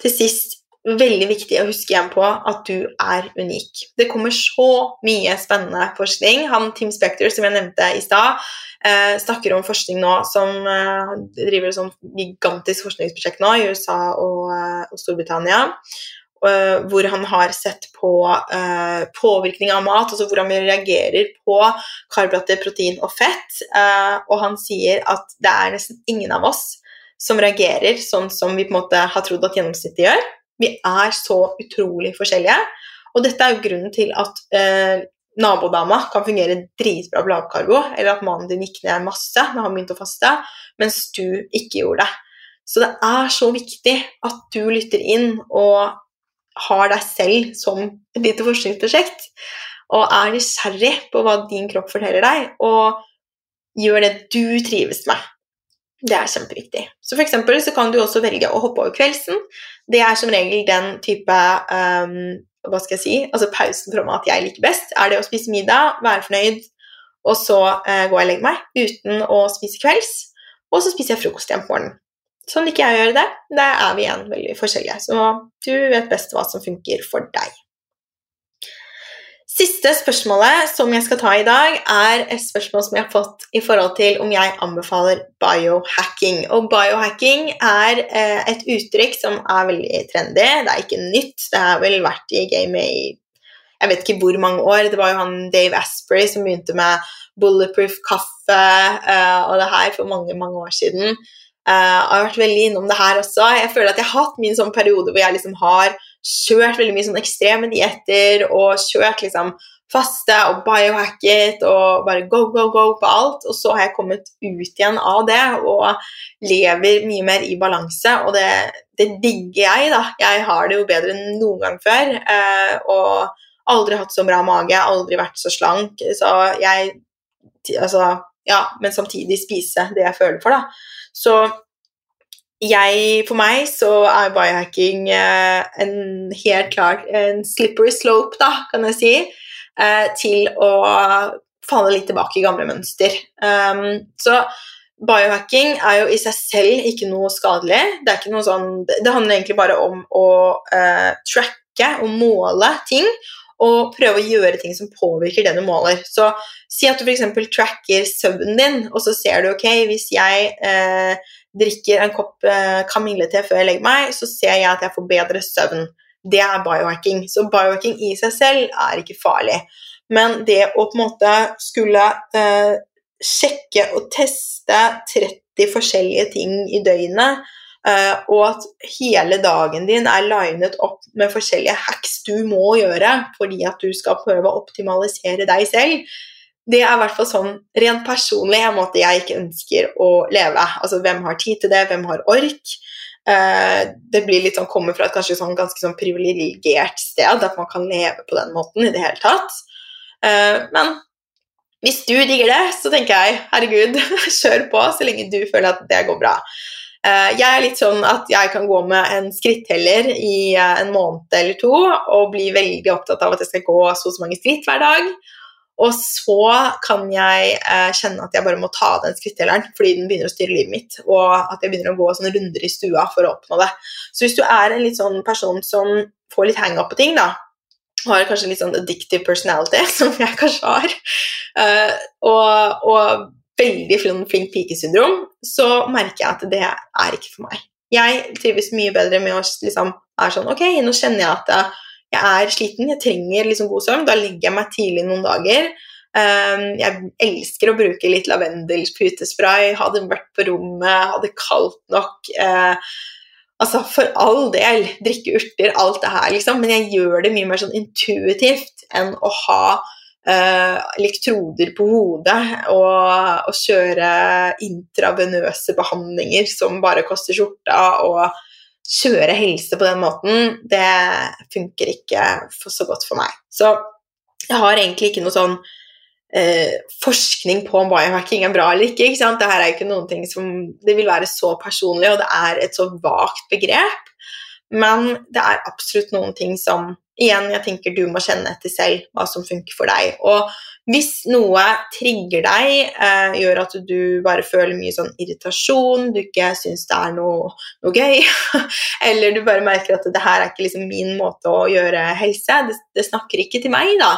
Speaker 1: til sist veldig viktig å huske igjen på at du er unik. Det kommer så mye spennende forskning. Han Tim Spector, som jeg nevnte i stad, eh, snakker om forskning nå som eh, driver et sånt gigantisk forskningsprosjekt nå i USA og, eh, og Storbritannia. Uh, hvor han har sett på uh, påvirkning av mat, altså hvordan vi reagerer på karbohydrater, protein og fett. Uh, og han sier at det er nesten ingen av oss som reagerer sånn som vi på en måte har trodd at gjennomsnittet gjør. Vi er så utrolig forskjellige. Og dette er jo grunnen til at eh, nabodama kan fungere dritbra på lavkarbo, eller at mannen din gikk ned masse når han begynte å faste, mens du ikke gjorde det. Så det er så viktig at du lytter inn og har deg selv som et lite forskningsprosjekt, og er nysgjerrig på hva din kropp forteller deg, og gjør det du trives med. Det er kjempeviktig. Så for eksempel så kan du også velge å hoppe over kveldsen. Det er som regel den type um, hva skal jeg si, altså pausen fra mat jeg liker best. Er det å spise middag, være fornøyd, og så uh, går jeg og legger meg uten å spise kvelds. Og så spiser jeg frokost igjen på morgenen. Sånn liker jeg å gjøre det. Der er vi igjen veldig forskjellige. Så du vet best hva som funker for deg. Siste spørsmålet som jeg skal ta i dag, er et spørsmål som jeg har fått i forhold til om jeg anbefaler biohacking. Og biohacking er eh, et uttrykk som er veldig trendy. Det er ikke nytt. Det har vel vært i gamet i jeg vet ikke hvor mange år. Det var jo han Dave Asprey som begynte med bulletproof kaffe eh, og det her for mange, mange år siden. Eh, jeg har vært veldig innom det her også. Jeg føler at jeg har hatt min sånn periode hvor jeg liksom har kjørt veldig mye sånn ekstreme dietter og kjørt liksom faste og biohacket og bare go, go, go på alt. Og så har jeg kommet ut igjen av det og lever mye mer i balanse, og det, det digger jeg, da. Jeg har det jo bedre enn noen gang før. Eh, og aldri hatt så bra mage, aldri vært så slank. Så jeg Altså, ja, men samtidig spise det jeg føler for, da. Så jeg, for meg så er biohacking eh, en helt klart en slippery slope, da, kan jeg si, eh, til å falle litt tilbake i gamle mønster. Um, så biohacking er jo i seg selv ikke noe skadelig. Det, noe sånn, det handler egentlig bare om å uh, tracke og måle ting. Og prøve å gjøre ting som påvirker det du måler. Så Si at du f.eks. tracker søvnen din, og så ser du ok, hvis jeg uh, drikker en kopp eh, kamillete før jeg legger meg, så ser jeg at jeg får bedre søvn. Det er biohacking. Så biohacking i seg selv er ikke farlig. Men det å på en måte skulle eh, sjekke og teste 30 forskjellige ting i døgnet, eh, og at hele dagen din er linet opp med forskjellige hacks du må gjøre fordi at du skal prøve å optimalisere deg selv, det er i hvert fall sånn rent personlig en måte jeg ikke ønsker å leve. Altså hvem har tid til det, hvem har ork? Uh, det blir litt sånn, kommer fra et kanskje sånn, ganske sånn privilegert sted, at man kan leve på den måten i det hele tatt. Uh, men hvis du digger det, så tenker jeg herregud, kjør på så lenge du føler at det går bra. Uh, jeg er litt sånn at jeg kan gå med en skritteller i en måned eller to og bli veldig opptatt av at jeg skal gå så og så mange skritt hver dag. Og så kan jeg eh, kjenne at jeg bare må ta av den skrittelleren fordi den begynner å styre livet mitt, og at jeg begynner å gå sånne runder i stua for å oppnå det. Så hvis du er en litt sånn person som får litt hang-up på ting, da, har kanskje litt sånn addictive personality, som jeg kanskje har, eh, og, og, veldig flink pikesyndrom, så merker jeg at det er ikke for meg. Jeg trives mye bedre med å liksom er sånn Ok, nå kjenner jeg at jeg er sliten, jeg trenger liksom god søvn. Da legger jeg meg tidlig noen dager. Um, jeg elsker å bruke litt lavendelputespray, ha det vært på rommet, ha det kaldt nok. Uh, altså For all del, drikke urter, alt det her, liksom. Men jeg gjør det mye mer sånn intuitivt enn å ha uh, elektroder på hodet og, og kjøre intravenøse behandlinger som bare koster skjorta. og kjøre helse på den måten, det funker ikke så godt for meg. Så jeg har egentlig ikke noe sånn eh, forskning på om biohacking er bra eller ikke. ikke sant? Dette er ikke noen ting som Det vil være så personlig, og det er et så vagt begrep. Men det er absolutt noen ting som igjen, jeg tenker du må kjenne etter selv hva som funker for deg. Og hvis noe trigger deg, eh, gjør at du bare føler mye sånn irritasjon, du ikke syns det er noe, noe, gøy, eller du bare merker at det her er ikke liksom min måte å gjøre helse, det, det, snakker ikke til meg, da,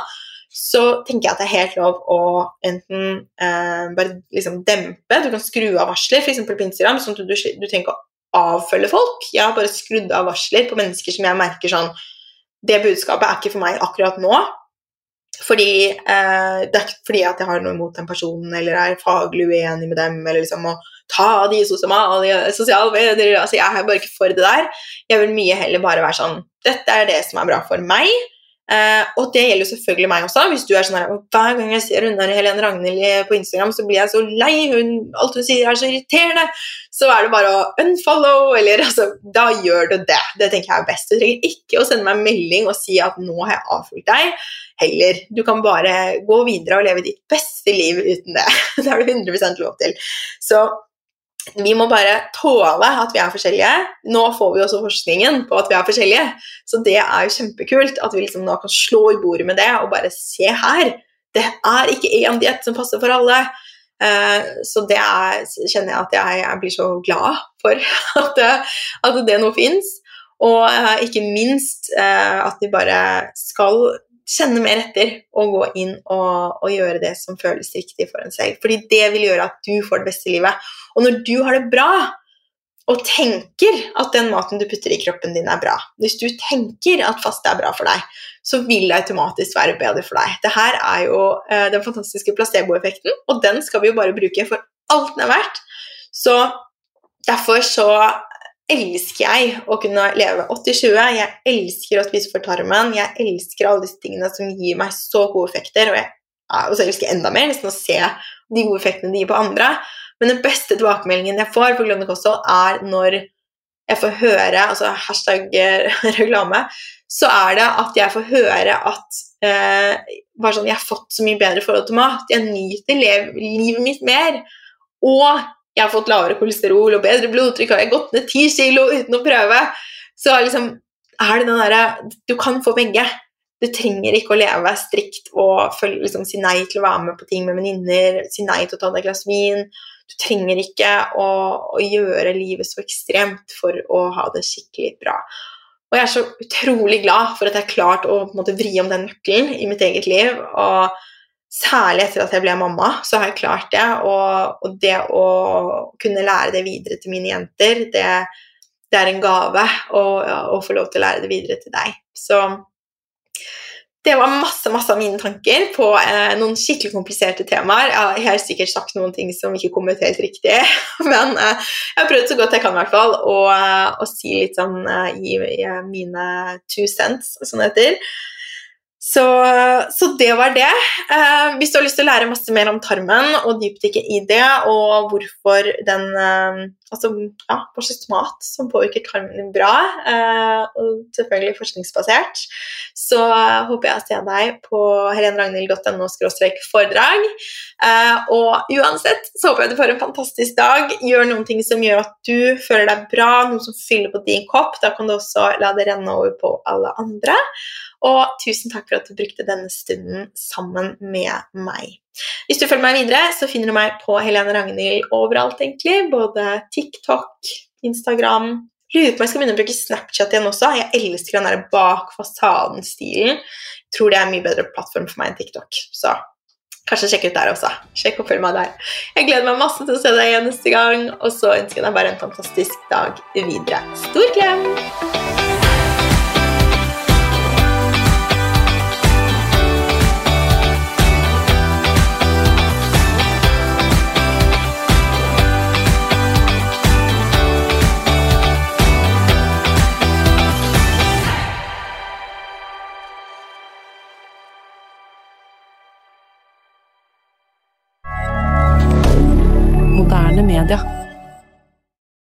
Speaker 1: så tenker jeg at det er helt lov å enten eh, bare liksom dempe, du kan skru av varsler, f.eks. på Instagram, sånn at du, du trenger å avfølge folk. Jeg har bare skrudd av varsler på mennesker som jeg merker sånn Det budskapet er ikke for meg akkurat nå. Fordi eh, Det er ikke fordi at jeg har noe imot den personen eller er faglig uenig med dem eller liksom å ta de sosiale medier altså Jeg er bare ikke for det der. Jeg vil mye heller bare være sånn Dette er det som er bra for meg. Uh, og det gjelder jo selvfølgelig meg også. Hvis du er sånn Hver gang jeg ser hun der Helene Ragnhild på Instagram, så blir jeg så lei. Hun, alt hun sier, er så irriterende. Så er det bare å unfollow, eller altså Da gjør du det. Det tenker jeg er best. Du trenger ikke å sende meg en melding og si at 'nå har jeg avfulgt deg'. Heller. Du kan bare gå videre og leve ditt beste liv uten det. Det har du 100 lov til. Så vi må bare tåle at vi er forskjellige. Nå får vi også forskningen på at vi er forskjellige, så det er jo kjempekult at vi liksom nå kan slå i bordet med det og bare se her. Det er ikke én diett som passer for alle. Uh, så det er, kjenner jeg at jeg, jeg, blir så glad for at, det, at det nå fins. Og uh, ikke minst uh, at vi bare skal kjenne mer etter og gå inn og, og, gjøre det som føles riktig for en selv. Fordi det vil gjøre at du får det beste livet. Og når du har det bra og tenker at den maten du putter i kroppen din, er bra, hvis du tenker at faste er bra for deg, så vil det automatisk være bedre for deg. Dette er jo eh, den fantastiske placeboeffekten, og den skal vi jo bare bruke for alt den er verdt. Så derfor så elsker jeg å kunne leve 80-20. Jeg elsker å spise for tarmen. Jeg elsker alle disse tingene som gir meg så gode effekter. Og jeg, og så elsker enda mer nesten å se de gode effektene de gir på andre. Men den beste tilbakemeldingen jeg får på Glønne kosthold, er når jeg får høre altså hashtag reklame, så er det at jeg får høre at eh, bare sånn, jeg har fått så mye bedre forhold til mat. Jeg nyter livet mitt mer. Og jeg har fått lavere kolesterol og bedre blodtrykk, og jeg har gått ned ti kilo uten å prøve. Så liksom er det den derre Du kan få begge. Du trenger ikke å leve strikt og følge, liksom, si nei til å være med på ting med venninner, si nei til å ta deg et glass vin. Du trenger ikke å, å, gjøre livet så ekstremt for å ha det skikkelig bra. Og jeg er så utrolig glad for at jeg har klart å måte, vri om den nøkkelen i mitt eget liv. og Særlig etter at jeg ble mamma, så har jeg klart det. Og, og det å kunne lære det videre til mine jenter, det, det er en gave å få lov til å lære det videre til deg. Så det var masse masse av mine tanker på eh, noen skikkelig kompliserte temaer. Jeg har sikkert sagt noen ting som ikke kom ut helt riktig, men eh, jeg har prøvd så godt jeg kan i hvert fall eh, å si litt sånn eh, i, i, mine two cents, som det heter. Så, så, det var det. Eh, hvis du har lyst til å lære masse mer om tarmen og dypdykke i det, og hvorfor den eh, Altså ja, hva slags mat som påvirker tarmen bra, eh, og selvfølgelig forskningsbasert, så håper jeg å se deg på helenragnhild.no foredrag. Eh, og uansett så håper jeg du får en fantastisk dag. Gjør noen ting som gjør at du føler deg bra, noe som fyller på din kopp. Da kan du også la det renne over på alle andre. Og tusen takk for at du brukte denne stunden sammen med meg. Hvis du følger meg videre, så finner du meg på Helene Ragnhild overalt, egentlig. Både TikTok, Instagram Lurer på om jeg skal begynne å bruke Snapchat igjen også. Jeg elsker den der bak fasaden-stilen. Tror det er en mye bedre plattform for meg enn TikTok. Så kanskje sjekk ut der også. Sjekk og følg meg der. Jeg gleder meg masse til å se deg igjen neste gang, og så ønsker jeg deg bare en fantastisk dag videre. Stor klem!
Speaker 2: Canada.